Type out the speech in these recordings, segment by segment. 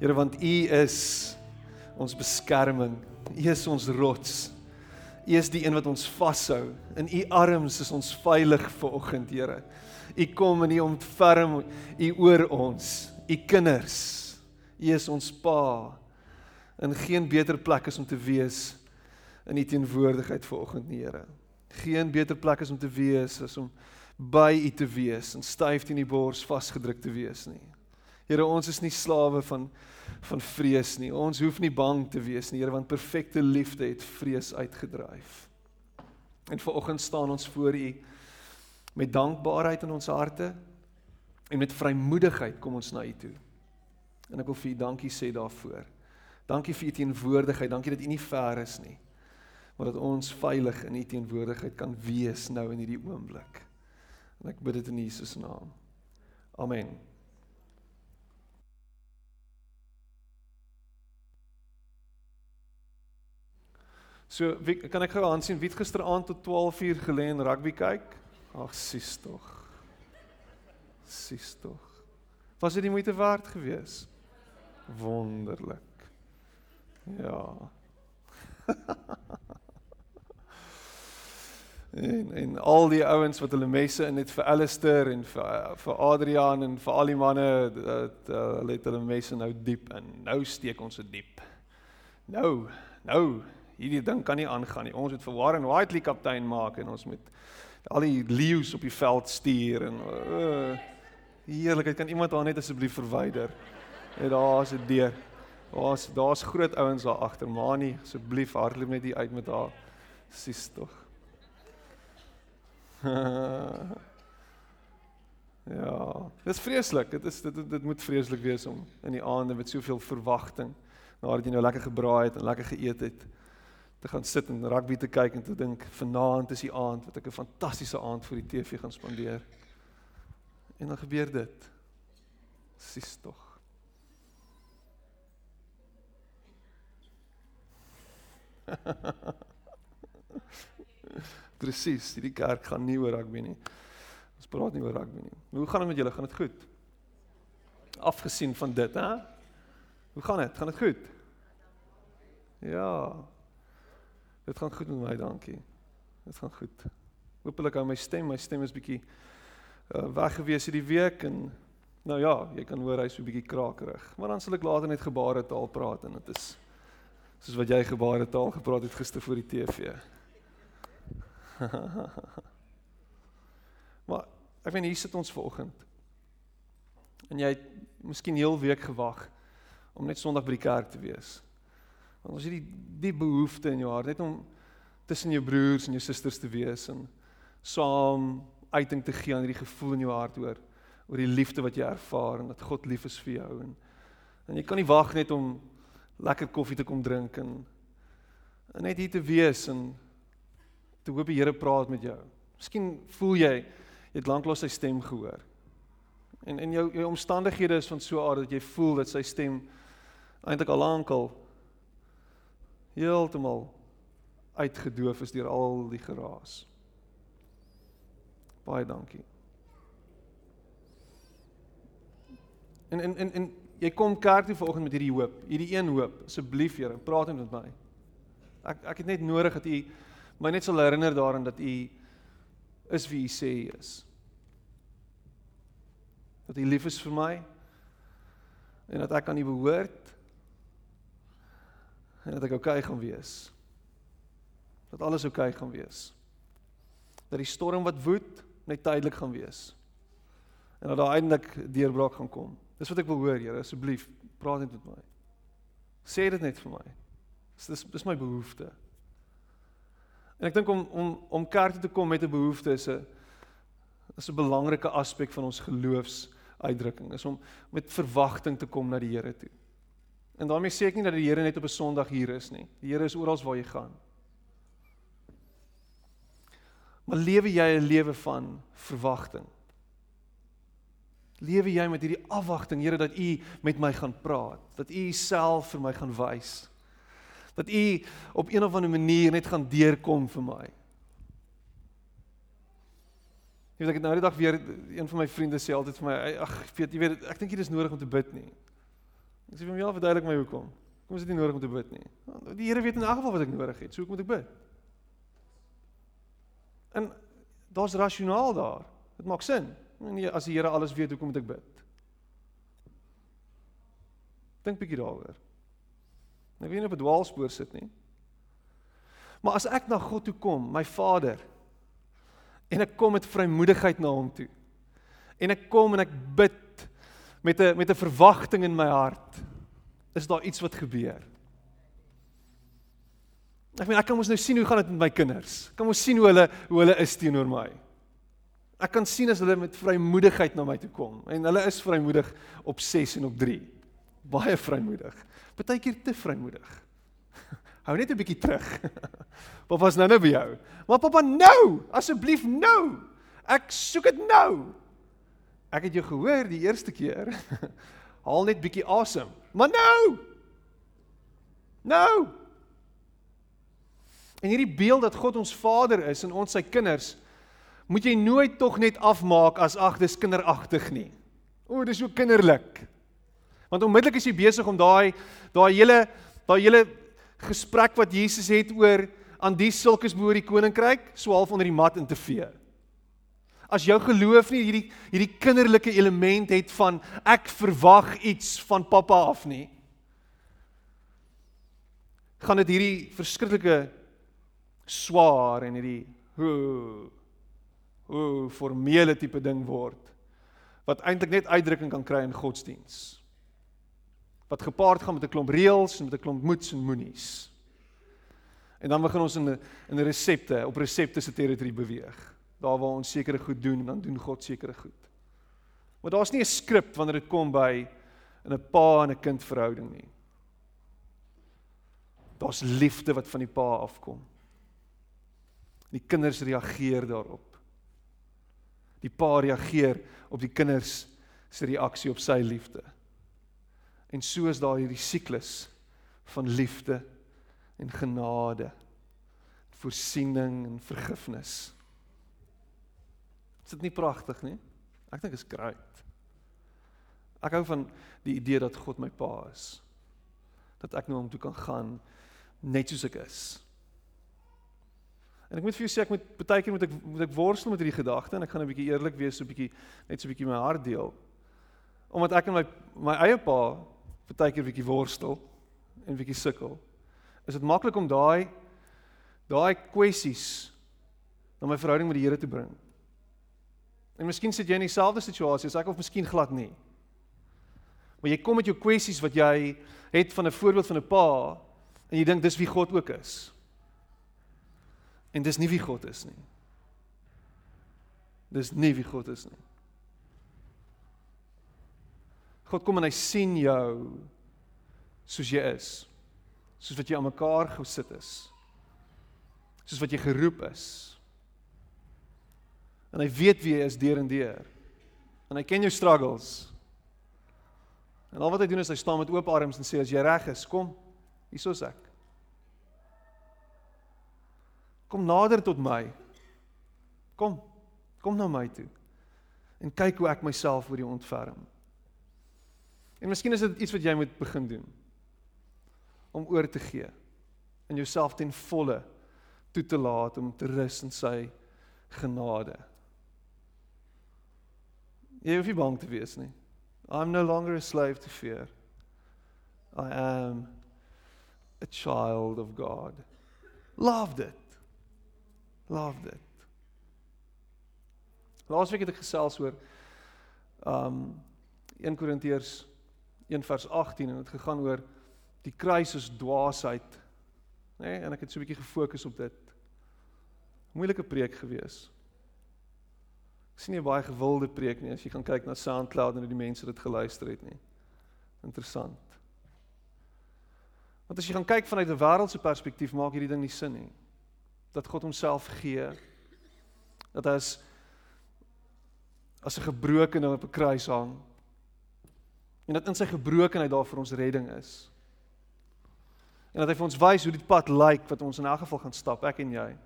Here, want U is ons beskerming. U is ons rots. U is die een wat ons vashou. In U arms is ons veilig vanoggend, Here. U kom en U ontferm U oor ons, U kinders. U is ons Pa. In geen beter plek is om te wees in U teenwoordigheid vanoggend, Here. Geen beter plek is om te wees as om by U te wees en styf teen die bors vasgedruk te wees nie. Here, ons is nie slawe van van vrees nie. Ons hoef nie bang te wees nie, Here, want perfekte liefde het vrees uitgedryf. En vanoggend staan ons voor U met dankbaarheid in ons harte en met vrymoedigheid kom ons na U toe. En ek wil vir U dankie sê daarvoor. Dankie vir U teenwoordigheid. Dankie dat U nie ver is nie. Maar dat ons veilig in U teenwoordigheid kan wees nou in hierdie oomblik. En ek bid dit in Jesus naam. Amen. So, wie, kan ek gou aansien wie het gisteraand tot 12 uur gelê en rugby kyk? Ag, sis tog. Sis tog. Was dit die moeite werd geweest? Wonderlik. Ja. en en al die ouens wat hulle messe in het vir Alistair en vir vir Adrian en vir al die manne dat uh, hulle het hulle messe nou diep in. Nou steek ons dit diep. Nou, nou hierdie ding kan nie aangaan nie. Ons moet vir Warren Whiteley kaptein maak en ons moet al die leeu's op die veld stuur en uh, heerlikheid kan iemand haar net asseblief verwyder. Net daar's 'n deur. Daar's daar's groot ouens daar agter. Mani, asseblief hardloop net hier uit met haar. Sis tog. ja, dit is vreeslik. Dit is dit dit moet vreeslik wees om in die aande met soveel verwagting nadat jy nou lekker gebraai het en lekker geëet het te gaan sit en rugby te kyk en te dink vanaand is die aand wat ek 'n fantastiese aand vir die TV gaan spandeer. En dan gebeur dit. Sis tog. Presies, hierdie kerk gaan nie oor rugby nie. Ons praat nie oor rugby nie. Hoe gaan dit met julle? Gaan dit goed? Afgesien van dit, hè? Hoe gaan dit? Gaan dit goed? Ja. Dit gaan goed met my, dankie. Dit gaan goed. Hoopelik hou my stem, my stem is bietjie uh, weg gewees hierdie week en nou ja, jy kan hoor hy's so bietjie krakerig. Maar dan sal ek later net gebaretaal praat en dit is soos wat jy gebaretaal gepraat het gister voor die TV. maar ek weet hier sit ons vanoggend. En jy het miskien heel week gewag om net Sondag by die kerk te wees. Want ons het die die behoefte in jou hart net om tussen jou broers en jou susters te wees en saam uiting te gee aan hierdie gevoel in jou hart oor oor die liefde wat jy ervaar en dat God lief is vir jou en en jy kan nie wag net om lekker koffie te kom drink en, en net hier te wees en te hoop die Here praat met jou. Miskien voel jy jy het lanklaas sy stem gehoor. En en jou jou omstandighede is van so aard dat jy voel dat sy stem eintlik al lankal heeltemal uitgedoof is deur al die geraas. Baie dankie. En en en en jy kom kerk toe vanoggend met hierdie hoop, hierdie een hoop. Asseblief Here, praat net met my. Ek ek het net nodig dat u my net sal herinner daaraan dat u is wie u sê u is. Dat u lief is vir my en dat ek aan u behoort en dat ek oukei okay gaan wees. Dat alles oukei okay gaan wees. Dat die storm wat woed net tydelik gaan wees. En dat daar eindelik deurbraak gaan kom. Dis wat ek wil hoor, Here, asseblief, praat net met my. Sê dit net vir my. Dis dis my behoefte. En ek dink om om om kerk toe te kom met 'n behoefte is 'n is 'n belangrike aspek van ons geloofs uitdrukking. Is om met verwagting te kom na die Here toe. En daarmee sê ek nie dat die Here net op 'n Sondag hier is nie. Die Here is oral waar jy gaan. Maar lewe jy 'n lewe van verwagting? Lewe jy met hierdie afwagting, Here, dat U met my gaan praat, dat U self vir my gaan wys. Dat U op een of ander manier net gaan deurkom vir my. Jy weet ek het nou die dag weer een van my vriende sê altyd vir my, ag, weet jy weet, ek dink dit is nodig om te bid nie. Ek sê vir hom, ja, verduidelik my hoekom. Kom is dit nie nodig om te bid nie. Die Here weet in elk geval wat ek nodig het, so ek moet ek bid. En daar's rasionaal daar. Dit maak sin. Nee, as die Here alles weet, hoekom moet ek bid? Dink bietjie daaroor. Ek weet nie of dit dwaalspoor sit nie. Maar as ek na God toe kom, my Vader, en ek kom met vrymoedigheid na hom toe. En ek kom en ek bid met 'n met 'n verwagting in my hart. Is daar iets wat gebeur? Ek meen ek kan mos nou sien hoe gaan dit met my kinders. Ek kan mos sien hoe hulle hoe hulle is teenoor my. Ek kan sien as hulle met vrymoedigheid na my toe kom en hulle is vrymoedig op 6 en op 3. Baie vrymoedig. Partykeer te vrymoedig. Hou net 'n bietjie terug. Papa's nou nou by jou. Maar pappa nou, asseblief nou. Ek soek dit nou. Ek het jou gehoor die eerste keer. Haal net bietjie asem. Maar nou. Nou. En hierdie beeld dat God ons Vader is en ons sy kinders, moet jy nooit tog net afmaak as ag dis kinderagtig nie. O, dis so kinderlik. Want onmiddellik is jy besig om daai daai hele daai hele gesprek wat Jesus het oor aan die sulkes behoort die koninkryk so half onder die mat in te vee. As jou geloof nie hierdie hierdie kinderlike element het van ek verwag iets van pappa af nie, gaan dit hierdie verskriklike swaar en hierdie hoe hoe formele tipe ding word wat eintlik net uitdrukking kan kry in godsdiens wat gepaard gaan met 'n klomp reëls en met 'n klomp moets en moenies. En dan begin ons in 'n in 'n resepte, op resepte se territorie beweeg. Daar waar ons sekere goed doen en dan doen God sekere goed. Maar daar's nie 'n skrip wanneer dit kom by in 'n pa en 'n kind verhouding nie. Daar's liefde wat van die pa afkom. Die kinders reageer daarop. Die pa reageer op die kinders se reaksie op sy liefde. En so is daar hierdie siklus van liefde en genade, voorsiening en vergifnis. Is dit nie pragtig nie? Ek dink dit is great. Ek hou van die idee dat God my pa is. Dat ek nou hom toe kan gaan net soos ek is. En ek moet vir jou sê ek moet baie keer moet ek moet ek worstel met hierdie gedagte en ek gaan 'n bietjie eerlik wees so 'n bietjie net so 'n bietjie my hart deel. Omdat ek en my my eie pa partykeer bietjie worstel en bietjie sukkel. Is dit maklik om daai daai kwessies na my verhouding met die Here te bring? En miskien sit jy in dieselfde situasie as ek of miskien glad nie. Maar jy kom met jou kwessies wat jy het van 'n voorbeeld van 'n pa en jy dink dis wie God ook is. En dis nie wie God is nie. Dis nie wie God is nie. God kom en hy sien jou soos jy is. Soos wat jy aan mekaar gesit is. Soos wat jy geroep is. En hy weet wie jy is deur en deur. En hy ken jou struggles. En al wat hy doen is hy staan met oop arms en sê as jy reg is, kom. Hiersoos ek. Kom nader tot my. Kom. Kom na my toe. En kyk hoe ek myself oor jou ontferm. En miskien is dit iets wat jy moet begin doen. Om oor te gee en jouself ten volle toe te laat om te rus in sy genade. Jy hoef nie bang te wees nie. I'm no longer a slave to fear. I am a child of God. Loved it. Loved it. Laasweek het ek gesels oor um 1 Korintiërs 1 vers 18 en dit gegaan oor die kruis is dwaasheid. Nê? Nee, en ek het so 'n bietjie gefokus op dit. Moeilike preek gewees. Sien nie baie gewilde preek nie as jy gaan kyk na SoundCloud en hoe die mense dit geluister het nie. Interessant. Want as jy gaan kyk vanuit 'n wêreldse perspektief, maak hierdie ding nie sin nie. Dat God homself gee. Dat hy as as 'n gebroke nou op 'n kruis hang. En dat in sy gebrokenheid daar vir ons redding is. En dat hy vir ons wys hoe die pad lyk wat ons in elk geval gaan stap, ek en jy.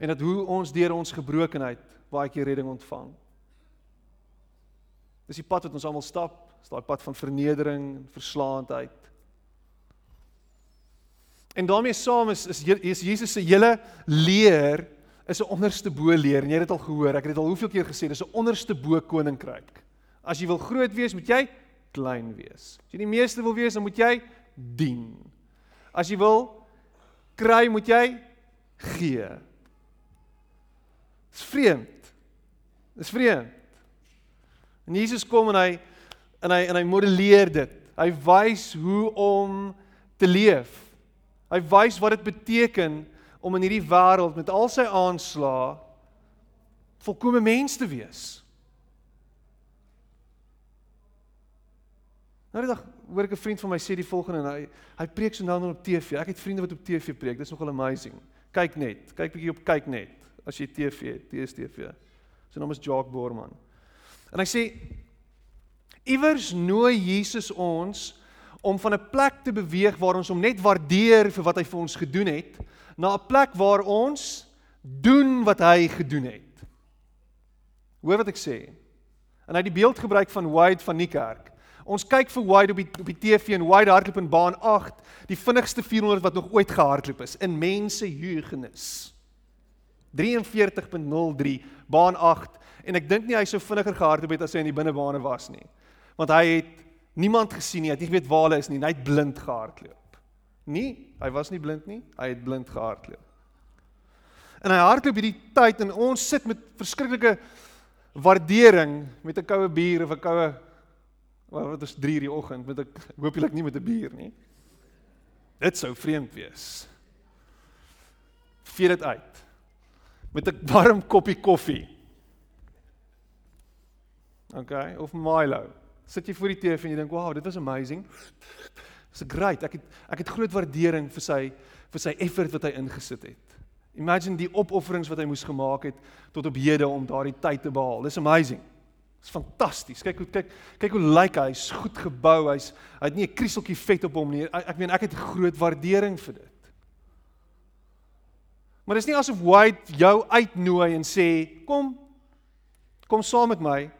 En dat hoe ons deur ons gebrokenheid baie keer redding ontvang. Dis die pad wat ons almal stap, is daai pad van vernedering en verslaandheid. En daarmee saam is is, is Jesus se hele leer is 'n onderste bo leer en jy het dit al gehoor. Ek het dit al hoeveel keer gesê, dis 'n onderste bo koninkryk. As jy wil groot wees, moet jy klein wees. As jy die meeste wil wees, dan moet jy dien. As jy wil kry, moet jy gee. Dis vreemd. Dis vreemd. En Jesus kom en hy en hy en hy modelleer dit. Hy wys hoe om te leef. Hy wys wat dit beteken om in hierdie wêreld met al sy aanslae volkomme mens te wees. Nou die dag hoor ek 'n vriend van my sê die volgende en hy hy preek so nou op TV. Ek het vriende wat op TV preek. Dit is nogal amazing. Kyk net. Kyk bietjie op kyk net as jy TV het, DStv. Sy naam is Jacques Borman. En hy sê iewers nooi Jesus ons om van 'n plek te beweeg waar ons hom net waardeer vir wat hy vir ons gedoen het na 'n plek waar ons doen wat hy gedoen het. Hoor wat ek sê. En hy het die beeld gebruik van Wade van Niekerk. Ons kyk vir Wade op die op die TV en Wade hardloop in baan 8, die vinnigste 400 wat nog ooit gehardloop is in mense heugenis. 43.03 baan 8 en ek dink nie hy sou vinniger gehardloop het as hy in die binnebane was nie. Want hy het niemand gesien nie, hy het nie weet waar hulle is nie, hy het blind gehardloop. Nie, hy was nie blind nie, hy het blind gehardloop. En hy hardloop hierdie tyd en ons sit met verskriklike waardering met 'n koue bier of 'n koue wat is 3:00 die oggend met 'n hoopelik nie met 'n bier nie. Dit sou vreemd wees. Vee dit uit met 'n warm koppie koffie. OK, of Milo. Sit jy voor die TV en jy dink, "Wow, dit was amazing." Dis great. Ek het ek het groot waardering vir sy vir sy effort wat hy ingesit het. Imagine die opofferings wat hy moes gemaak het tot op hede om daardie tyd te behaal. Dis amazing. Dis fantasties. Kyk hoe kyk kyk hoe lyk hy. Hy's goed gebou. Hy's hy het nie 'n krieseltjie vet op hom nie. Ek, ek meen ek het groot waardering vir dit. Maar dis nie asof White jou uitnooi en sê kom kom saam met my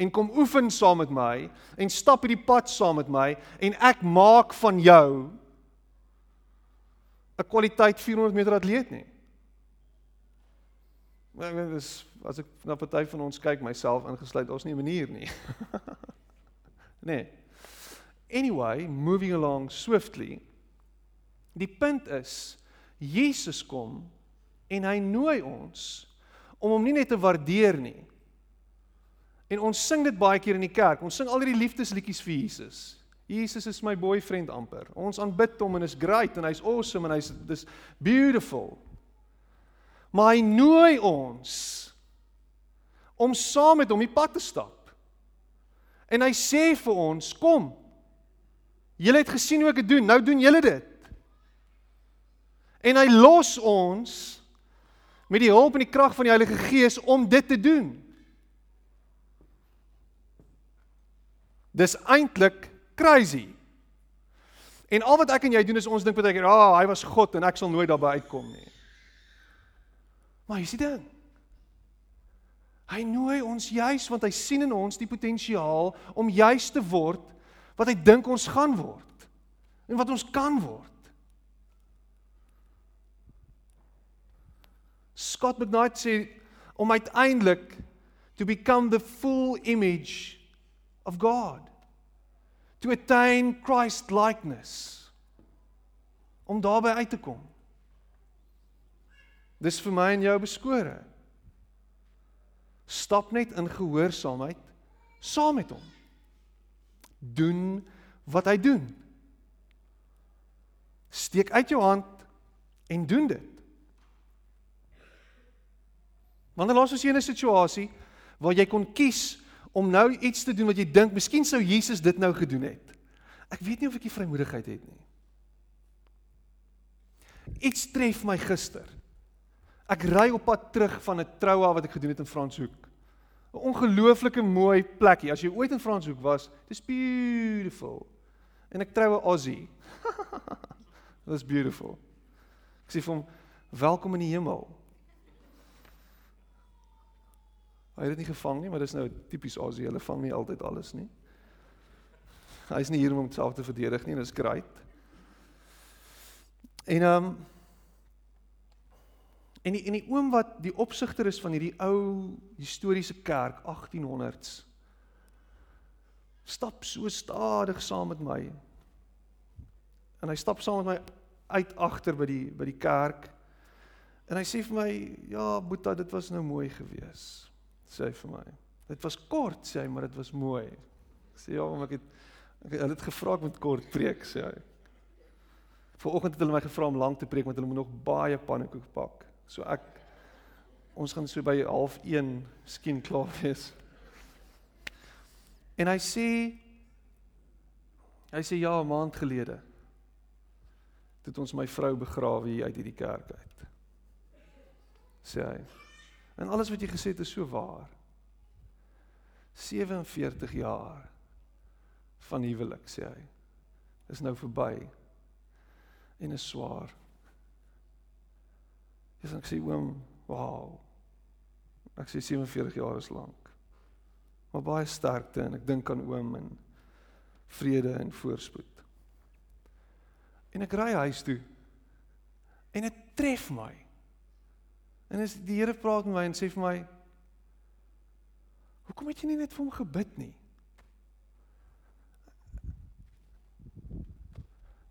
en kom oefen saam met my en stap hierdie pad saam met my en ek maak van jou 'n kwaliteit 400 meter atleet nie. Maar ek dis as ek na party van ons kyk myself ingesluit, ons nie 'n manier nie. nee. Anyway, moving along swiftly. Die punt is Jesus kom en hy nooi ons om hom nie net te waardeer nie, En ons sing dit baie keer in die kerk. Ons sing al hierdie liefdesliedjies vir Jesus. Jesus is my boyfriend amper. Ons aanbid hom en is great en hy's awesome en hy's dis beautiful. Maar hy nooi ons om saam met hom die pad te stap. En hy sê vir ons, kom. Julle het gesien hoe ek dit doen, nou doen julle dit. En hy los ons met die hulp en die krag van die Heilige Gees om dit te doen. Dis eintlik crazy. En al wat ek en jy doen is ons dink baie keer, "Ag, oh, hy was God en ek sal nooit daarby uitkom nie." Maar jy sien dit. Hy nooi ons juis want hy sien in ons die potensiaal om juis te word wat hy dink ons gaan word en wat ons kan word. Scott McKnight sê om uiteindelik to become the full image of God to attain Christ likeness om daarby uit te kom. Dis vir my en jou beskore. Stap net in gehoorsaamheid saam met hom. Doen wat hy doen. Steek uit jou hand en doen dit. Wanneer laas was jy in 'n situasie waar jy kon kies om nou iets te doen wat jy dink miskien sou Jesus dit nou gedoen het. Ek weet nie of ek die vrymoedigheid het nie. Iets tref my gister. Ek ry op pad terug van 'n troue wat ek gedoen het in Franshoek. 'n Ongelooflike mooi plekkie. As jy ooit in Franshoek was, dis beautiful. En ek trou 'n Aussie. That's beautiful. Ek sê vir hom, "Welkom in die hemel." Hy het dit nie gevang nie, maar dis nou tipies Aussie. Hulle vang nie altyd alles nie. Hy is nie hier om homself te verdedig nie, dis great. En ehm um, en die en die oom wat die opsigter is van hierdie ou historiese kerk 1800s stap so stadig saam met my. En hy stap saam met my uit agter by die by die kerk. En hy sê vir my, "Ja, Boeta, dit was nou mooi geweest." Sê hy vir my. Dit was kort, sê hy, maar dit was mooi. Ek sê ja, ek het ek het, het gevra ek moet kort preek, sê hy. Vanoggend het hulle my gevra om lank te preek want hulle moet nog baie pannekoek pak. So ek ons gaan so by 0.5 skien klaar wees. En hy sê hy sê ja, 'n maand gelede het ons my vrou begrawe hier uit hierdie kerk uit. Sê hy. En alles wat jy gesê het is so waar. 47 jaar van huwelik, sê hy. Is nou verby en is swaar. Dis ek sê oom, wow. Ek sê 47 jaar is lank. Maar baie sterkte en ek dink aan oom en vrede en voorspoed. En ek ry huis toe. En dit tref my. En as die Here praat met my en sê vir my Hoekom het jy nie net vir hom gebid nie?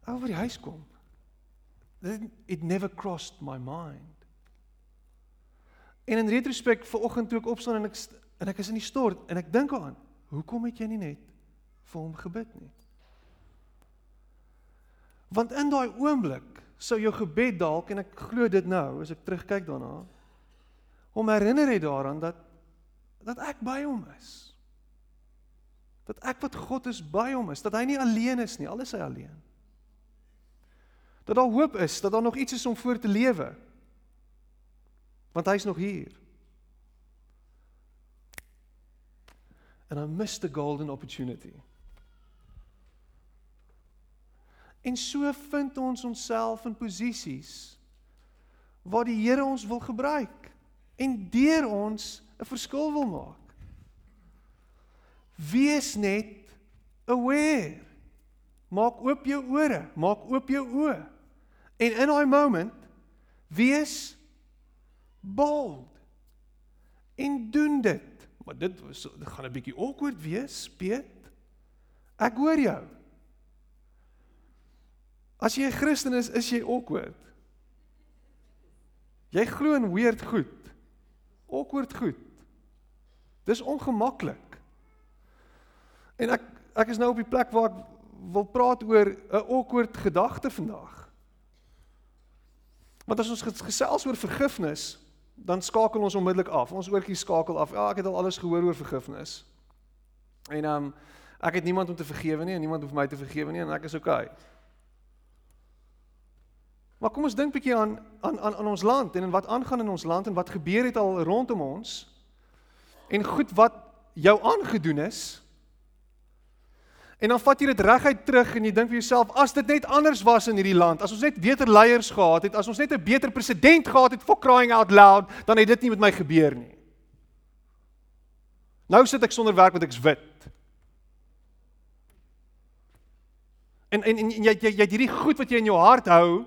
Oor die huis kom it never crossed my mind. En in retrospek vanoggend toe ek opstaan en ek en ek is in die stort en ek dink aan, hoekom het jy nie net vir hom gebid nie? Want in daai oomblik sou jou gebed dalk en ek glo dit nou as ek terugkyk daarna om herinner het daaraan dat dat ek by hom is. Dat ek wat God is by hom is, dat hy nie alleen is nie, al is hy alleen dat daar hoop is, dat daar nog iets is om voor te lewe. Want hy's nog hier. And I missed the golden opportunity. En so vind ons onsself in posisies waar die Here ons wil gebruik en deur ons 'n verskil wil maak. Wees net aware. Maak oop jou ore, maak oop jou oë. En in daai moment wees bold. En doen dit. Maar dit was dit gaan 'n bietjie awkward wees, Piet. Ek hoor jou. As jy 'n Christen is, is jy awkward. Jy glo in weird goed. Awkward goed. Dis ongemaklik. En ek ek is nou op die plek waar ek wil praat oor 'n awkward gedagte vandag. Want as ons gesels oor vergifnis, dan skakel ons onmiddellik af. Ons oortjie skakel af. Ja, ek het al alles gehoor oor vergifnis. En ehm um, ek het niemand om te vergewe nie en niemand hoef my te vergewe nie en ek is okay. Maar kom ons dink 'n bietjie aan aan aan aan ons land en wat aangaan in ons land en wat gebeur het al rondom ons. En goed wat jou aangedoen is. En dan vat jy dit reguit terug en jy dink vir jouself as dit net anders was in hierdie land, as ons net beter leiers gehad het, as ons net 'n beter president gehad het for crying out loud, dan het dit nie met my gebeur nie. Nou sit ek sonder werk want ek's wit. En en, en jy jy jy het hierdie goed wat jy in jou hart hou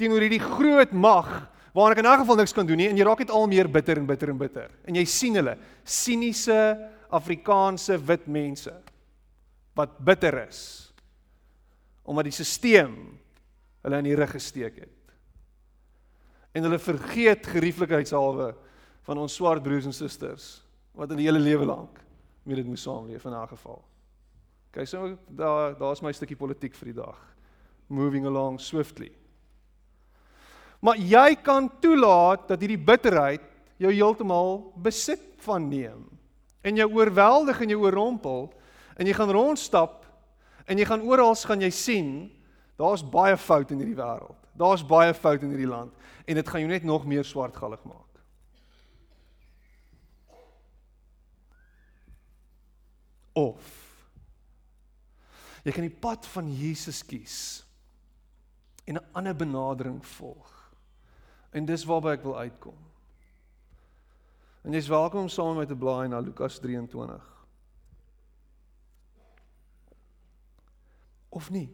teenoor hierdie groot mag waarna ek in 'n geval niks kan doen nie en jy raak net al meer bitter en bitter en bitter. En jy sien hulle, siniese Afrikaanse wit mense wat bitter is omdat die stelsel hulle in die rug gesteek het. En hulle vergeet gerieflikheidshalwe van ons swart broers en susters wat in die hele lewe lank met dit moes saamleef in 'n geval. Okay, so daar daar's my stukkie politiek vir die dag. Moving along swiftly. Maar jy kan toelaat dat hierdie bitterheid jou heeltemal besit van neem en jou oorweldig en jou oorrompel en jy gaan rondstap en jy gaan oral gaan jy sien daar's baie fout in hierdie wêreld. Daar's baie fout in hierdie land en dit gaan jou net nog meer swartgallig maak. Of jy kan die pad van Jesus kies en 'n ander benadering volg. En dis waarby ek wil uitkom. En jy's welkom om saam met my te blaai na Lukas 23. Of nie?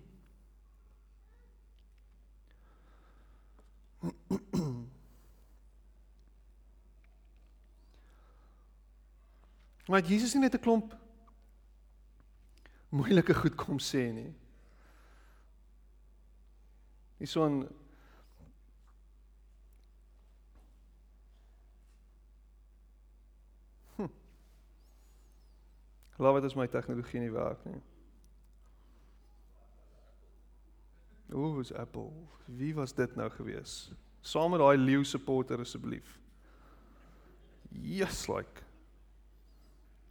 Maar Jesus nie net 'n klomp moeilike goed kom sê nie. Dis so Laat dit is my tegnologie nie werk nie. Ooh, is Apple. Wie was dit nou gewees? Saam met daai leeu supporter asseblief. Yes like.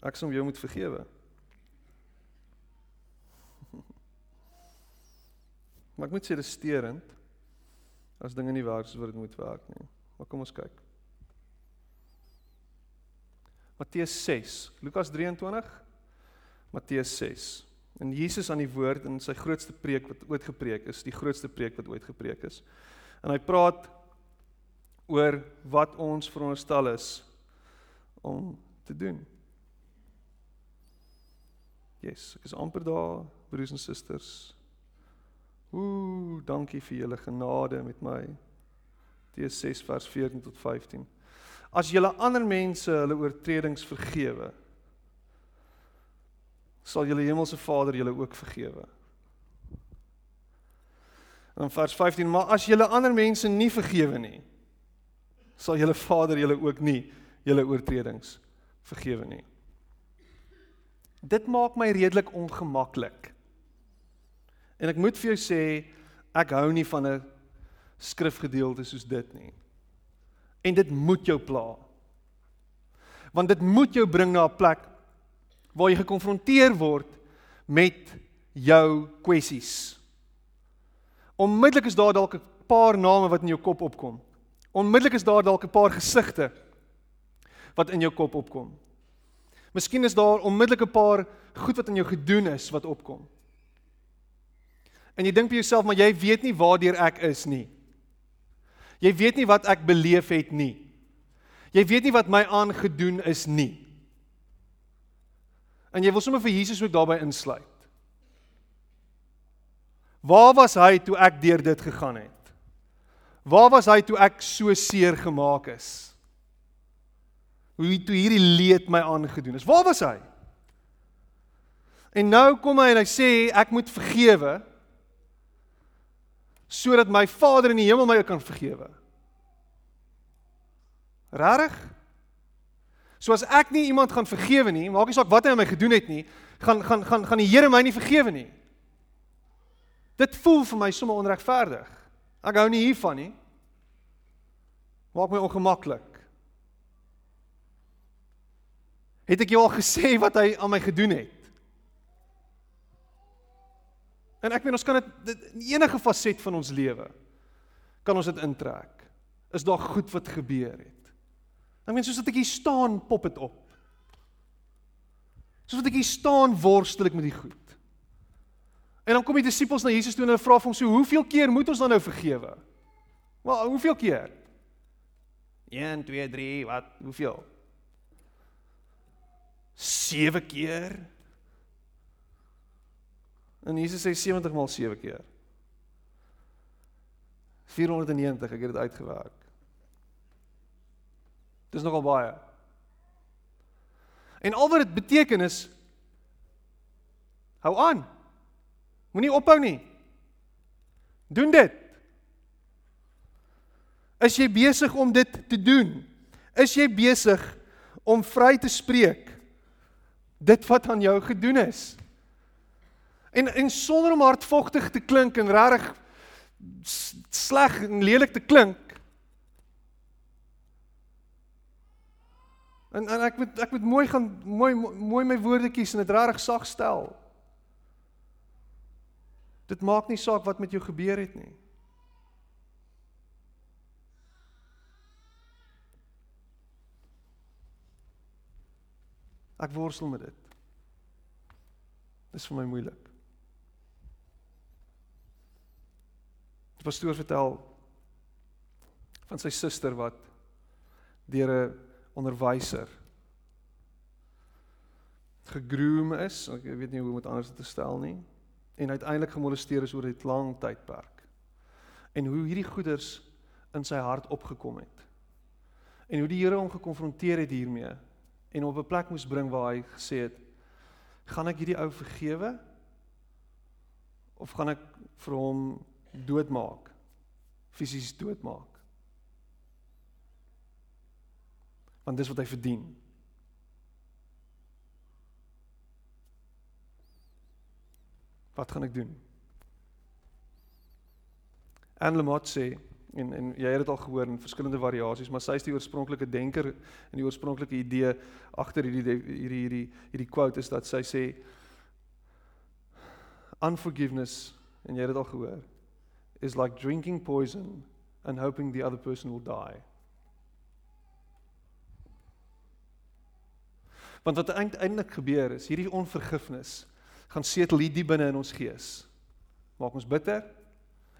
Ek sou jou moet vergewe. Maar ek moet sê dis sterend as dinge nie werk soos wat dit moet werk nie. Maar kom ons kyk. Matteus 6, Lukas 23, Matteus 6. En Jesus aan die woord in sy grootste preek wat ooit gepreek is, die grootste preek wat ooit gepreek is. En hy praat oor wat ons veronderstel is om te doen. Yes, ek is amper daar, broers en susters. Ooh, dankie vir julle genade met my. Matteus 6 vers 14 tot 15. As julle ander mense hulle oortredings vergewe, sal julle hemelse Vader julle ook vergewe. En vers 15, maar as julle ander mense nie vergewe nie, sal julle Vader julle ook nie julle oortredings vergewe nie. Dit maak my redelik ongemaklik. En ek moet vir jou sê, ek hou nie van 'n skrifgedeelte soos dit nie. En dit moet jou pla. Want dit moet jou bring na 'n plek waar jy gekonfronteer word met jou kwessies. Onmiddellik is daar dalk 'n paar name wat in jou kop opkom. Onmiddellik is daar dalk 'n paar gesigte wat in jou kop opkom. Miskien is daar onmiddellik 'n paar goed wat in jou gedoen is wat opkom. En jy dink vir jouself maar jy weet nie waartoe ek is nie. Jy weet nie wat ek beleef het nie. Jy weet nie wat my aangedoen is nie. En jy wil sommer vir Jesus ook daarbey insluit. Waar was hy toe ek deur dit gegaan het? Waar was hy toe ek so seer gemaak is? Hoe toe hierdie leed my aangedoen is. Waar was hy? En nou kom hy en hy sê ek moet vergewe sodat my Vader in die hemel my kan vergewe. Rarig? So as ek nie iemand gaan vergewe nie, maak nie saak wat hy aan my gedoen het nie, gaan gaan gaan gaan die Here my nie vergewe nie. Dit voel vir my sommer onregverdig. Ek hou nie hiervan nie. Maak my ongemaklik. Het ek jou al gesê wat hy aan my gedoen het? En ek meen ons kan dit in enige faset van ons lewe kan ons dit intrek. Is daar goed wat gebeur het? Ek meen soos dat ek hier staan, pop dit op. Soos wat ek hier staan, worstel ek met die goed. En dan kom die disippels na Jesus toe en hulle vra hom so, "Hoeveel keer moet ons dan nou vergewe?" Wel, hoeveel keer? 1 2 3, wat? Hoeveel? 7 keer. En Jesus sê 70 maal 7 keer. 490, ek het dit uitgewerk. Dis nogal baie. En al wat dit beteken is hou aan. Moenie ophou nie. Doen dit. Is jy besig om dit te doen? Is jy besig om vry te spreek dit wat aan jou gedoen is? En en sonder om hardvogtig te klink en regtig sleg en lelik te klink, En en ek moet ek moet mooi gaan mooi mooi my woorde kies en dit regtig sag stel. Dit maak nie saak wat met jou gebeur het nie. Ek worstel met dit. Dis vir my moeilik. Die pastoor vertel van sy suster wat deur 'n onderwyser gegroom is, ek weet nie hoe om dit anders te stel nie, en uiteindelik gemolesteer is oor 'n lang tydperk. En hoe hierdie goeders in sy hart opgekom het. En hoe die Here hom gekonfronteer het hiermee en op 'n plek moes bring waar hy gesê het: "Gaan ek hierdie ou vergewe of gaan ek vir hom doodmaak? Fisies doodmaak?" Want dis wat hy verdien. Wat gaan ek doen? Anne Lamott sê en en jy het dit al gehoor in verskillende variasies, maar sy is die oorspronklike denker en die oorspronklike idee agter hierdie hierdie hierdie hierdie quote is dat sy sê unforgiveness en jy het dit al gehoor is like drinking poison and hoping the other person will die. Want wat eintlik gebeur is, hierdie onvergifnis gaan setel hier diep binne in ons gees. Maak ons bitter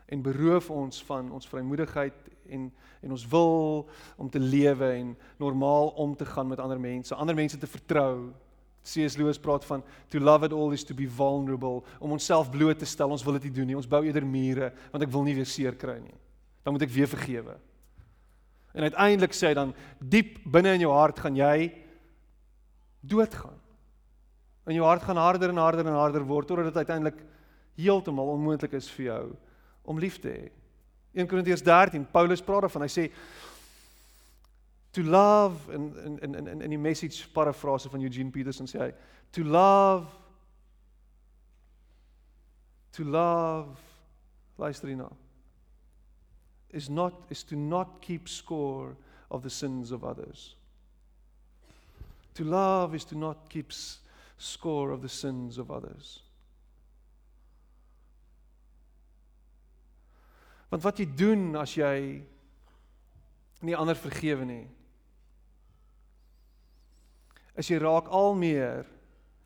en beroof ons van ons vrymoedigheid en en ons wil om te lewe en normaal om te gaan met ander mense, ander mense te vertrou. C.S. Lewis praat van to love it all is to be vulnerable, om onsself bloot te stel. Ons wil dit nie doen nie. Ons bou eerder mure want ek wil nie weer seer kry nie. Dan moet ek weer vergewe. En uiteindelik sê hy dan diep binne in jou hart gaan jy doodgaan. En jou hart gaan harder en harder en harder word totdat dit uiteindelik heeltemal onmoontlik is vir jou om lief te hê. 1 Korintiërs 13, Paulus praat daarvan. Hy sê to love in in in in in die message parafrase van Eugene Peterson sê hy to love to love luister hierna is not is to not keep score of the sins of others. To love is to not keep score of the sins of others. Want wat jy doen as jy nie ander vergewe nie, is jy raak al meer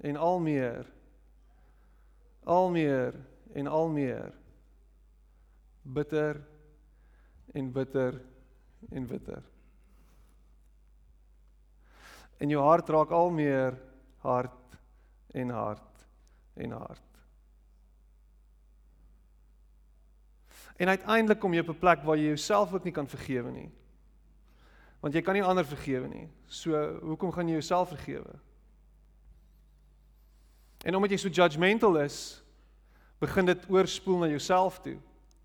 en al meer al meer en al meer bitter en bitter en bitter. En jou hart raak al meer hard en hard en hard. En uiteindelik kom jy op 'n plek waar jy jouself ook nie kan vergewe nie. Want jy kan nie ander vergewe nie. So hoekom gaan jy jouself vergewe? En omdat jy so judgmental is, begin dit oorspoel na jouself toe.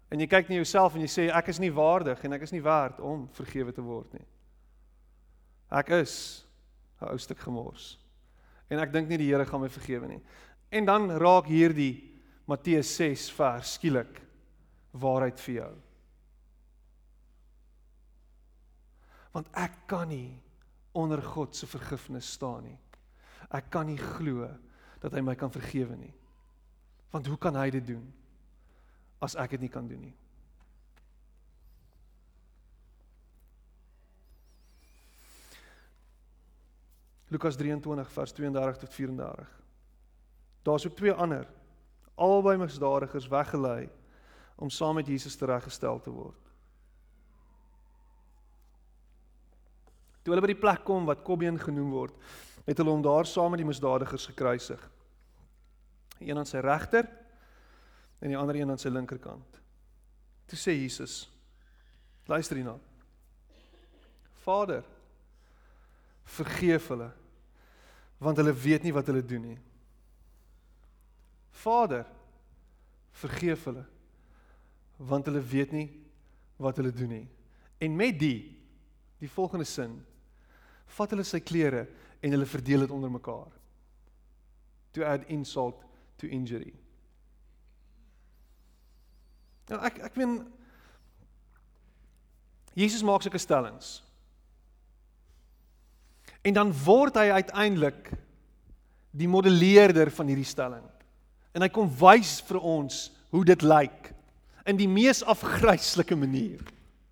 En jy kyk na jouself en jy sê ek is nie waardig en ek is nie werd om vergewe te word nie. Ek is 'n ou stuk gemors. En ek dink nie die Here gaan my vergewe nie. En dan raak hierdie Matteus 6 vers skielik waarheid vir jou. Want ek kan nie onder God se vergifnis staan nie. Ek kan nie glo dat hy my kan vergewe nie. Want hoe kan hy dit doen as ek dit nie kan doen nie? Lukas 23 vers 32 tot 34. Daar's ook twee ander albei misdadigers weggelei om saam met Jesus tereggestel te word. Toe hulle by die plek kom wat Kobbeen genoem word, het hulle hom daar saam met die misdadigers gekruisig. Een aan sy regter en die ander een aan sy linkerkant. Toe sê Jesus: Luister hierna. Vader, vergeef hulle want hulle weet nie wat hulle doen nie. Vader, vergeef hulle want hulle weet nie wat hulle doen nie. En met die die volgende sin vat hulle sy klere en hulle verdeel dit onder mekaar. To add insult to injury. Nou ek ek meen Jesus maak sulke stellings. En dan word hy uiteindelik die modelleerder van hierdie stelling. En hy kom wys vir ons hoe dit lyk in die mees afgryslike manier.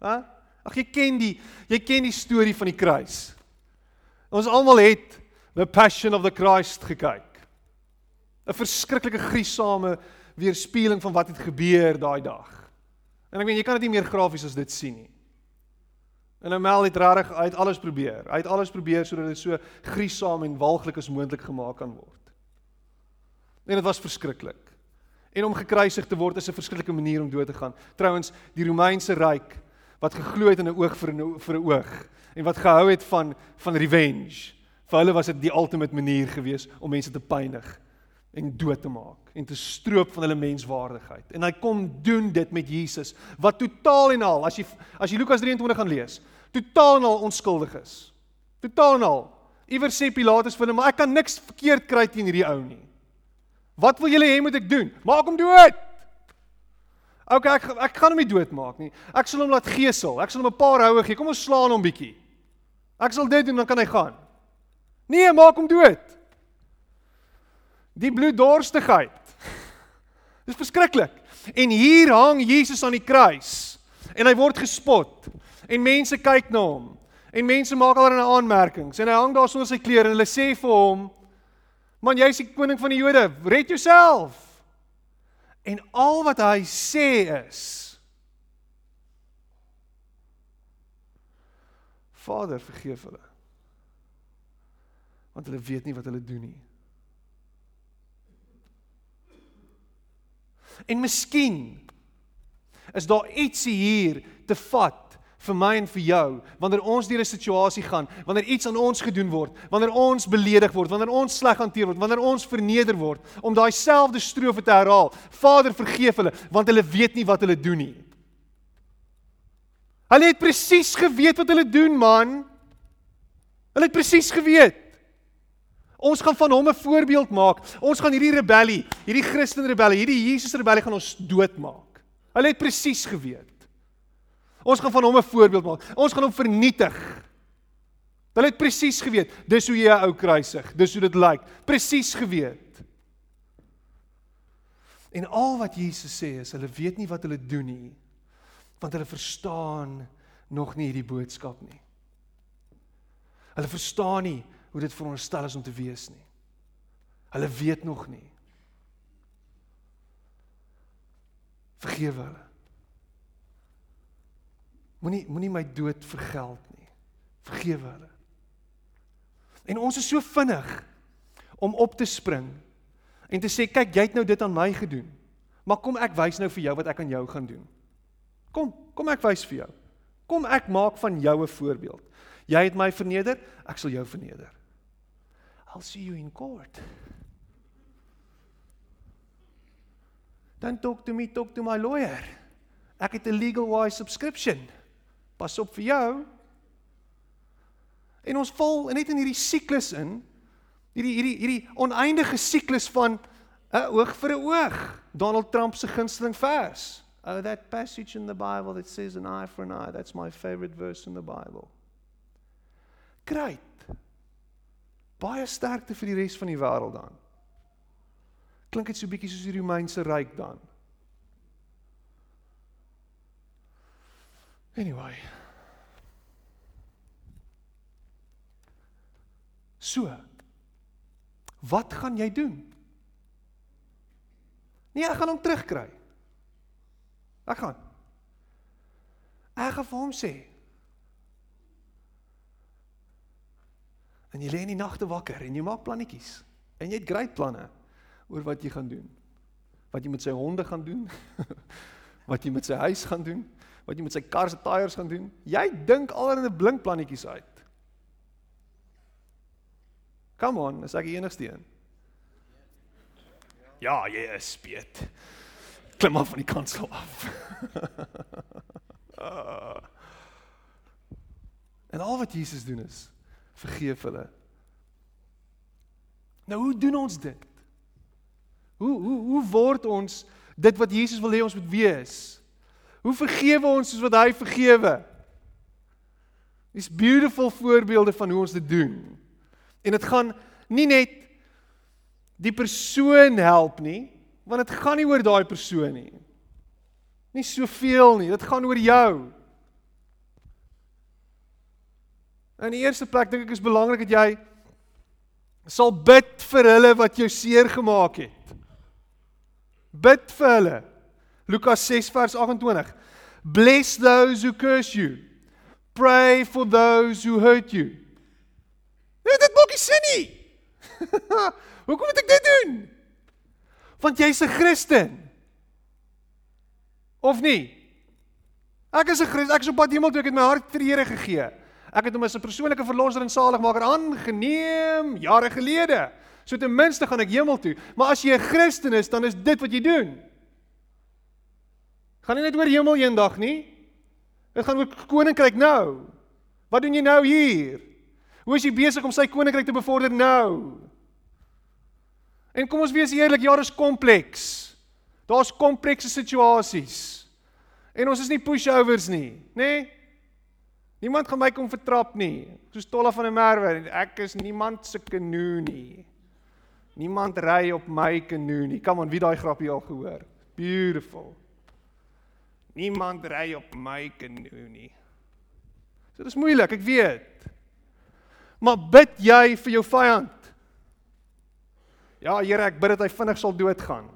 Hæ? Ag jy ken die jy ken die storie van die kruis. Ons almal het The Passion of the Christ gekyk. 'n Verskriklike gruisame weerspieëling van wat het gebeur daai dag. En ek meen jy kan dit nie meer grafies as dit sien nie. En Amel het regtig uit alles probeer. Hy het alles probeer sodat dit so gruisam en walglik as moontlik gemaak kan word. En dit was verskriklik. En om gekruisig te word is 'n verskriklike manier om dood te gaan. Trouwens, die Romeinse ryk wat geglo het in 'n oog vir 'n vir 'n oog en wat gehou het van van revenge. Vir hulle was dit die ultimate manier gewees om mense te pynig en dood te maak en te stroop van hulle menswaardigheid. En hy kom doen dit met Jesus wat totaal en al as jy as jy Lukas 23 gaan lees, totaal en al onskuldig is. Totaal en al. Iewers sê Pilatus vir hom, maar ek kan niks verkeerd kry teen hierdie ou nie. Wat wil julle hê moet ek doen? Maak hom dood. OK, ek ek gaan hom nie doodmaak nie. Ek sal hom laat gesel. Ek sal hom 'n paar houe gee. Kom ons slaan hom bietjie. Ek sal dit doen dan kan hy gaan. Nee, maak hom dood. Die bloeddorstigheid. Dis verskriklik. En hier hang Jesus aan die kruis en hy word gespot en mense kyk na hom en mense maak allerlei aanmerkings en hy hang daar sonder sy klere en hulle sê vir hom Man jy's die koning van die Jode, red jouself. En al wat hy sê is Vader, vergeef hulle. Want hulle weet nie wat hulle doen nie. En miskien is daar ietsie hier te vat vir my en vir jou wanneer ons deur 'n situasie gaan, wanneer iets aan ons gedoen word, wanneer ons beledig word, wanneer ons sleg hanteer word, wanneer ons verneder word, om daai selfde strofe te herhaal. Vader, vergeef hulle want hulle weet nie wat hulle doen nie. Hulle het presies geweet wat hulle doen, man. Hulle het presies geweet. Ons gaan van hom 'n voorbeeld maak. Ons gaan hierdie rebellie, hierdie Christen rebellie, hierdie Jesus rebellie gaan ons doodmaak. Hulle het presies geweet. Ons gaan van hom 'n voorbeeld maak. Ons gaan hom vernietig. Hulle het presies geweet, dis hoe jy 'n ou kruisig, dis hoe dit lyk. Presies geweet. En al wat Jesus sê is hulle weet nie wat hulle doen nie want hulle verstaan nog nie hierdie boodskap nie. Hulle verstaan nie hoe dit veronderstel is om te wees nie. Hulle weet nog nie. Vergewe hulle. Moenie moenie my dood vergeld nie. Vergewe hulle. En ons is so vinnig om op te spring en te sê kyk jy het nou dit aan my gedoen. Maar kom ek wys nou vir jou wat ek aan jou gaan doen. Kom, kom ek wys vir jou. Kom ek maak van jou 'n voorbeeld. Jy het my verneder, ek sal jou verneder. I'll see you in court. Don't talk to me, talk to my lawyer. Ek het 'n legal wise subscription. Pas op vir jou. En ons val net in hierdie siklus in. Hierdie hierdie hierdie oneindige siklus van 'n oog vir 'n oog. Donald Trump se gunsteling vers. Oh that passage in the Bible that says an eye for an eye. That's my favorite verse in the Bible. Great. Baie sterkte vir die res van die wêreld dan. Klink dit so bietjie soos die Romeinse ryk dan? Anyway. So. Wat gaan jy doen? Nee, ek gaan hom terugkry. Ek gaan. Ek gaan vir hom sê. En jy lê in die nagte wakker en jy maak plannetjies. En jy het groot planne oor wat jy gaan doen. Wat jy met sy honde gaan doen. wat jy met sy huis gaan doen wat jy met sy kar se tyres gaan doen. Jy dink allerlei blink plannetjies uit. Come on, is ek die enigste een? Ja, jy is speet. Klim af van die kansel af. en al wat Jesus doen is vergeef hulle. Nou hoe doen ons dit? Hoe hoe hoe word ons dit wat Jesus wil hê ons moet wees? Hoe vergewe ons soos wat hy vergewe? Dis beautiful voorbeelde van hoe ons dit doen. En dit gaan nie net die persoon help nie, want dit gaan nie oor daai persoon nie. Nie soveel nie, dit gaan oor jou. In die eerste plek dink ek is belangrik dat jy sal bid vir hulle wat jou seer gemaak het. Bid vir hulle. Lukas 6 vers 28. Bless those who curse you. Pray for those who hurt you. Nee, dit maak nie sin nie. Hoekom moet ek dit doen? Want jy's 'n Christen. Of nie? Ek is 'n Christen. Ek is op pad hemel toe ek het my hart vir die Here gegee. Ek het hom as 'n persoonlike verlosser en saligmaker aangeneem jare gelede. So ten minste gaan ek hemel toe. Maar as jy 'n Christen is, dan is dit wat jy doen. Gaan nie net oor hemel eendag nie. Dit gaan oor koninkryk nou. Wat doen jy nou hier? Hoe is jy besig om sy koninkryk te bevorder nou? En kom ons wees eerlik, ja, dis kompleks. Daar's komplekse situasies. En ons is nie pushovers nie, nê? Nee? Niemand gaan my kom vertrap nie. Soos Tolla van der Merwe, ek is niemand se kanoe nie. Niemand ry op my kanoe nie. Kom aan, wie daai grapie al gehoor? Beautiful. Niemand ry op my kanoe nie. So dis moeilik, ek weet. Maar bid jy vir jou vyand? Ja, Here, ek bid dat hy vinnig sal doodgaan.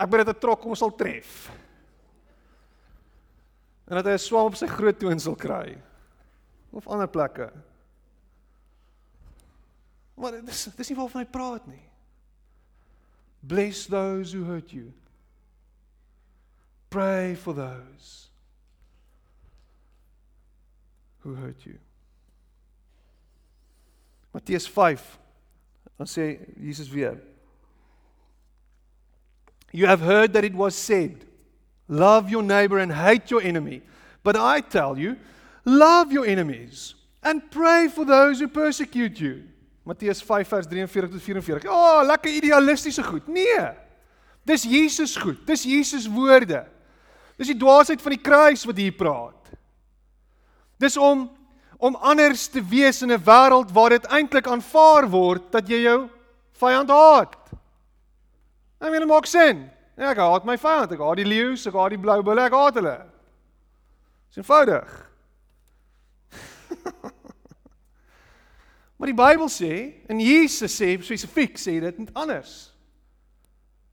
Ek bid dat 'n trok hom sal tref. En dat hy 'n swam op sy groot toon sal kry. Of ander plekke. Maar dis dis nie waarvan hy praat nie. Bless those who hurt you. Pray for those who hurt you. Matteus 5 dan sê Jesus weer You have heard that it was said love your neighbor and hate your enemy. But I tell you love your enemies and pray for those who persecute you. Matteus 5 vers 43 tot 44 Ja oh, lekker idealistiese goed. Nee Dis Jesus goed dis Jesus woorde Dis die dwaasheid van die kruis wat hier praat Dis om om anders te wees in 'n wêreld waar dit eintlik aanvaar word dat jy jou vyand haat. I mean, maak sin. Ja, ek haat my vyand. Ek haat die leeu's, ek haat die blou bulle, ek haat hulle. Dis eenvoudig. maar die Bybel sê en Jesus sê spesifiek sê dit anders.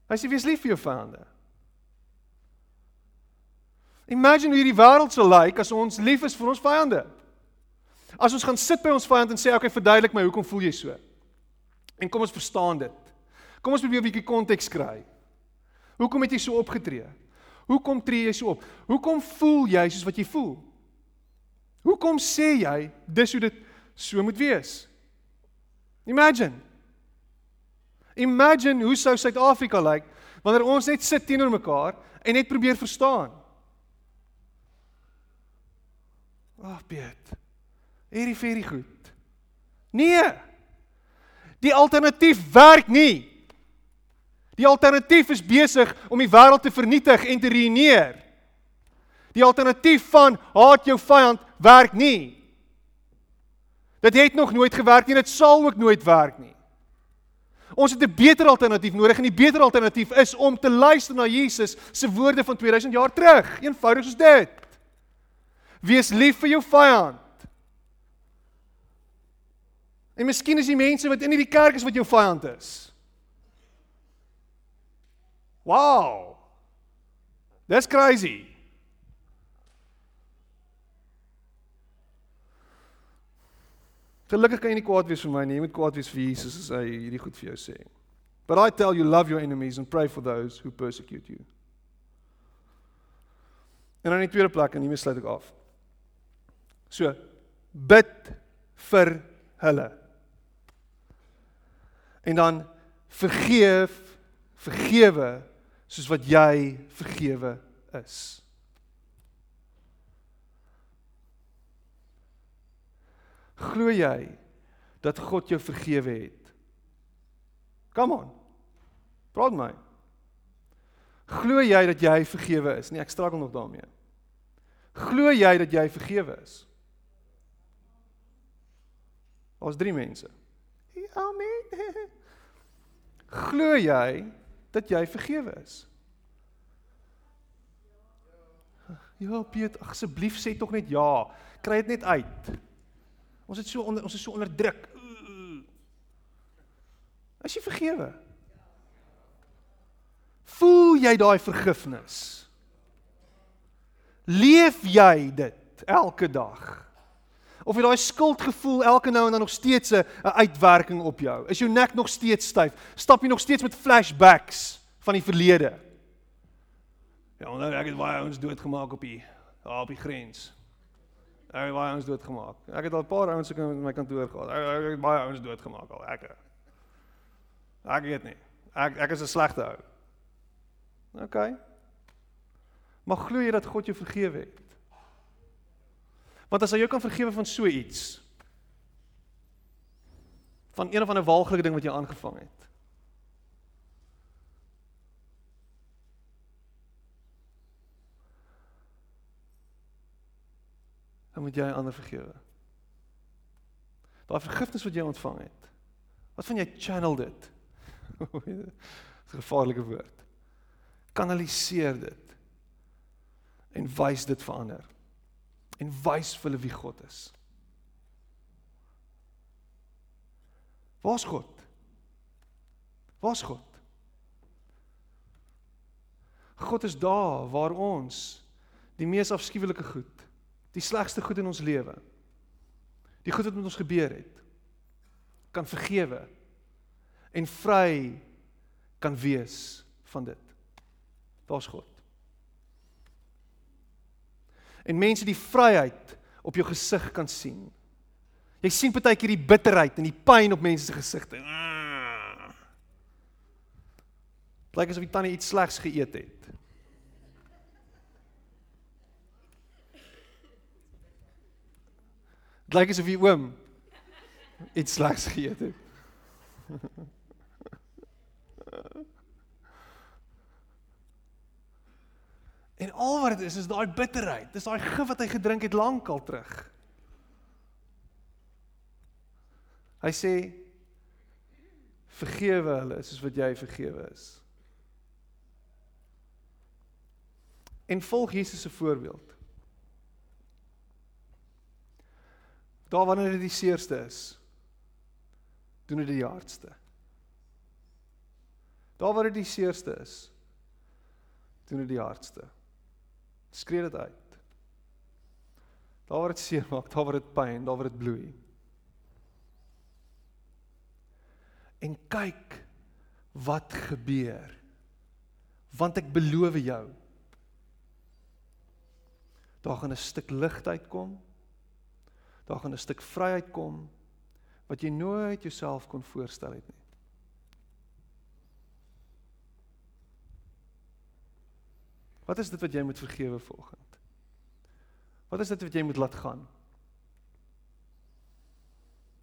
Hy sê wees lief vir jou vyande. Imagine hoe hierdie wêreld sou lyk like as ons lief is vir ons vyande. As ons gaan sit by ons vyand en sê, "Oké, okay, verduidelik my, hoekom voel jy so?" En kom ons verstaan dit. Kom ons probeer 'n bietjie konteks kry. Hoekom het jy so opgetree? Hoekom tree jy so op? Hoekom voel jy soos wat jy voel? Hoekom sê jy dis hoe dit so moet wees? Imagine. Imagine hoe sou Suid-Afrika lyk wanneer ons net sit teenoor mekaar en net probeer verstaan. Ag, oh, Piet. Hierdie very goed. Nee. Die alternatief werk nie. Die alternatief is besig om die wêreld te vernietig en te ruïneer. Die alternatief van haat jou vyand werk nie. Dit het nog nooit gewerk nie en dit sal ook nooit werk nie. Ons het 'n beter alternatief nodig en die beter alternatief is om te luister na Jesus se woorde van 2000 jaar terug. Eenvoudig soos dit. Wees lief vir jou vyand. En miskien is die mense wat in hierdie kerk is wat jou vyand is. Wow. That's crazy. Gelukkig kan jy nie kwaad wees vir my nie. Jy moet kwaad wees vir Jesus as hy hierdie goed vir jou sê. But I tell you love your enemies and pray for those who persecute you. En dan in die tweede plek en hiermee sluit ek af. So bid vir hulle en dan vergeef vergewe soos wat jy vergewe is. Glo jy dat God jou vergewe het? Come on. Praat my. Glo jy dat jy vergewe is? Nee, ek struggle nog daarmee. Glo jy dat jy vergewe is? Ons drie mense. Amen. Glo jy dat jy vergewe is? Ja, Piet, asseblief sê tog net ja. Kry dit net uit. Ons het so onder ons is so onderdruk. As jy vergewe. Voel jy daai vergifnis? Leef jy dit elke dag? Of jy daai skuldgevoel elke nou en dan nog steeds 'n uitwerking op jou? Is jou nek nog steeds styf? Stap jy nog steeds met flashbacks van die verlede? Ja, nou ek het baie ouens doodgemaak op die daar op die grens. Ek het baie ouens doodgemaak. Ek het al 'n paar ouens ook in my kantoor gehad. Ek, ek het baie ouens doodgemaak al. Ek. Ek weet nie. Ek ek is 'n slegte ou. OK. Maar glo jy dat God jou vergewe het? Want as hy jou kan vergewe van so iets van een of ander walglike ding wat jy aangevang het. Dan moet jy ander vergewe. Daai vergifnis wat jy ontvang het. Wat van jy channel dit? 'n gevaarlike woord. Kanaliseer dit en wys dit vir ander. En wys vir hulle wie God is. Waar's God? Waar's God? God is daar waar ons die mees afskuwelike goed, die slegste goed in ons lewe, die goed wat met ons gebeur het, kan vergewe en vry kan wees van dit. Daar's God. En mense die vryheid op jou gesig kan sien. Jy sien partykeer die bitterheid en die pyn op mense se gesigte. Lyk asof die tannie iets slegs geëet het. Lyk asof die oom iets slegs geëet het. En al wat dit is is daai bitterheid. Dis daai gif wat hy gedrink het lankal terug. Hy sê vergewe hulle soos wat jy vergewe is. En volg Jesus se voorbeeld. Daar wanneer dit die seerste is, doen dit die hardste. Daar waar dit die seerste is, doen dit die hardste. Skree dit uit. Daar waar dit seer maak, daar waar dit pyn, daar waar dit bloei. En kyk wat gebeur. Want ek beloof jou, daar gaan 'n stuk lig uitkom. Daar gaan 'n stuk vryheid kom wat jy nooit jouself kon voorstel het nie. Wat is dit wat jy moet vergewe vanoggend? Wat is dit wat jy moet laat gaan?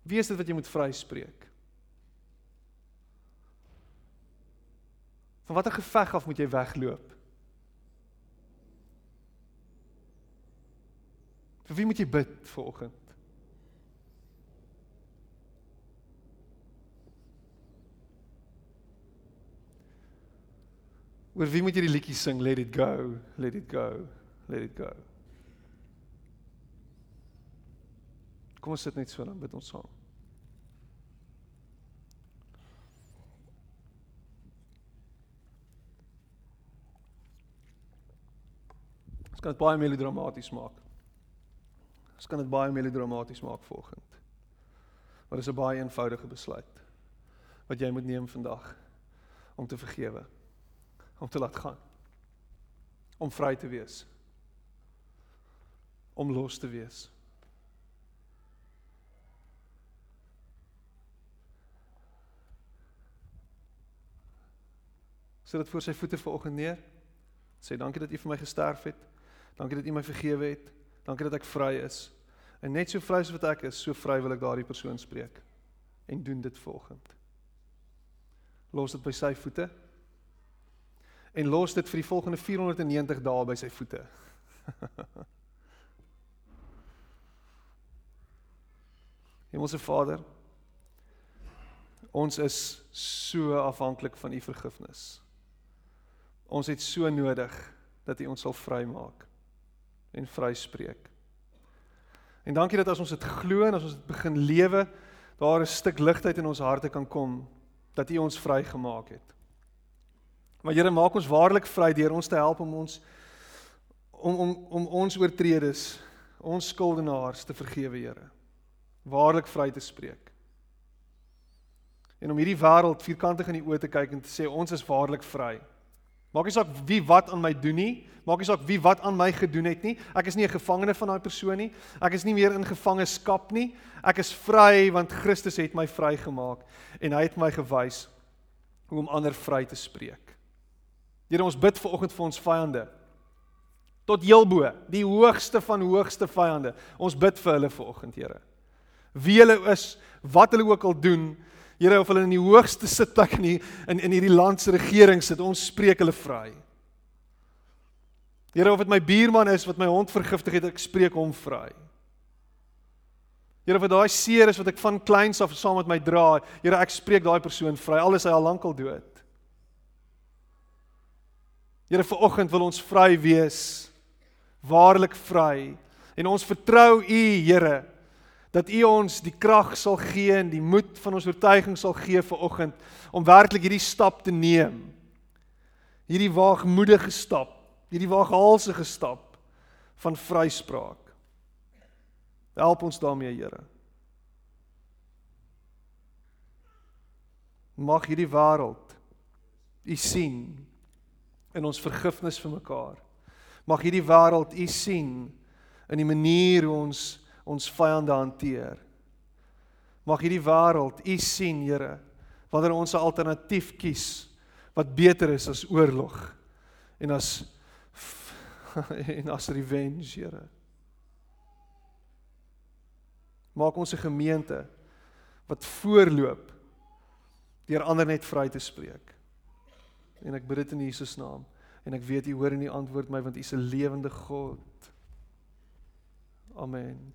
Wie is dit wat jy moet vryspreek? Van watter geveg af moet jy wegloop? Vir wie moet jy bid vanoggend? Oor wie moet jy die liedjie sing? Let it go, let it go, let it go. Kom ons sit net so dan bid ons saam. Ons kan dit baie melodramaties maak. Ons kan dit baie melodramaties maak volgend. Maar dis 'n baie eenvoudige besluit wat jy moet neem vandag om te vergewe om te laat gaan. Om vry te wees. Om los te wees. Sit dit voor sy voete vanoggend neer. Sê dankie dat U vir my gesterf het. Dankie dat U my vergewe het. Dankie dat ek vry is. En net so vry soos wat ek is, so vry wil ek daardie persoon spreek. En doen dit vanoggend. Los dit by sy voete en los dit vir die volgende 490 dae by sy voete. Hemelse Vader, ons is so afhanklik van u vergifnis. Ons het so nodig dat u ons sal vrymaak en vryspreek. En dankie dat as ons dit glo en as ons dit begin lewe, daar 'n stuk ligheid in ons harte kan kom dat U ons vrygemaak het. Maar Here, maak ons waarlik vry deur ons te help om ons om om om ons oortredes, ons skuldenaars te vergewe, Here. Waarlik vry te spreek. En om hierdie wêreld vierkantig in die oë te kyk en te sê ons is waarlik vry. Maak nie saak wie wat aan my doen nie, maak nie saak wie wat aan my gedoen het nie. Ek is nie 'n gevangene van daai persoon nie. Ek is nie meer in gevangenskap nie. Ek is vry want Christus het my vrygemaak en hy het my gewys hoe om ander vry te spreek. Here ons bid ver oggend vir ons vyande. Tot heelbo, die hoogste van hoogste vyande. Ons bid vir hulle ver oggend, Here. Wie hulle is, wat hulle ook al doen, Here of hulle in die hoogste sitplek in in in hierdie land se regering sit, ons spreek hulle vry. Here of dit my buurman is wat my hond vergiftig het, ek spreek hom vry. Here of daai seer is wat ek van kleins af saam met my dra, Here ek spreek daai persoon vry al is hy al lankal dood. Here vir oggend wil ons vry wees. Waarlik vry. En ons vertrou U, Here, dat U ons die krag sal gee en die moed van ons oortuiging sal gee vir oggend om werklik hierdie stap te neem. Hierdie waagmoedige stap, hierdie waaghalsige stap van vryspraak. Help ons daarmee, Here. Mag hierdie wêreld U sien in ons vergifnis vir mekaar. Mag hierdie wêreld U sien in die manier hoe ons ons vyande hanteer. Mag hierdie wêreld U sien, Here, wanneer ons 'n alternatief kies wat beter is as oorlog en as en as revenge, Here. Maak ons 'n gemeente wat voorloop deur ander net vry te spreek. En ek bid dit in Jesus naam en ek weet U hoor en U antwoord my want U is 'n lewende God. Amen.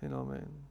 En amen.